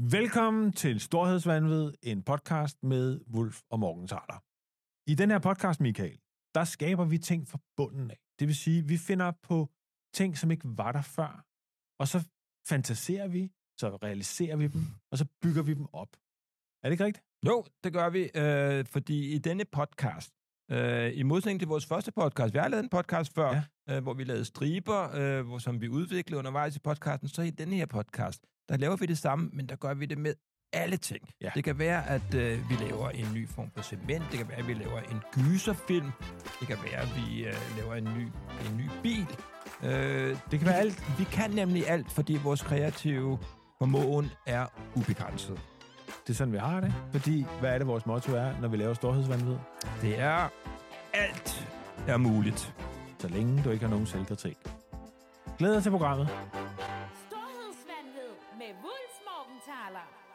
Velkommen til Storhedsvandved, en podcast med Wolf og Morgenthaler. I den her podcast, Michael, der skaber vi ting fra bunden af. Det vil sige, vi finder på ting, som ikke var der før, og så fantaserer vi, så realiserer vi dem, og så bygger vi dem op. Er det ikke rigtigt? Jo, det gør vi, øh, fordi i denne podcast, øh, i modsætning til vores første podcast, vi har lavet en podcast før, ja. øh, hvor vi lavede striber, øh, hvor, som vi udviklede undervejs i podcasten, så i denne her podcast, der laver vi det samme, men der gør vi det med alle ting. Ja. Det kan være, at øh, vi laver en ny form for cement, det kan være, at vi laver en gyserfilm, det kan være, at vi øh, laver en ny, en ny bil. Øh, Det kan være alt. vi kan nemlig alt, fordi vores kreative formåen er ubegrænset. Det er sådan, vi har det. Fordi, hvad er det, vores motto er, når vi laver Storhedsvandved? Det er alt er muligt. Så længe du ikke har nogen selvkritik. Glæder til programmet. Storhedsvandved med Wulf Morgenthaler.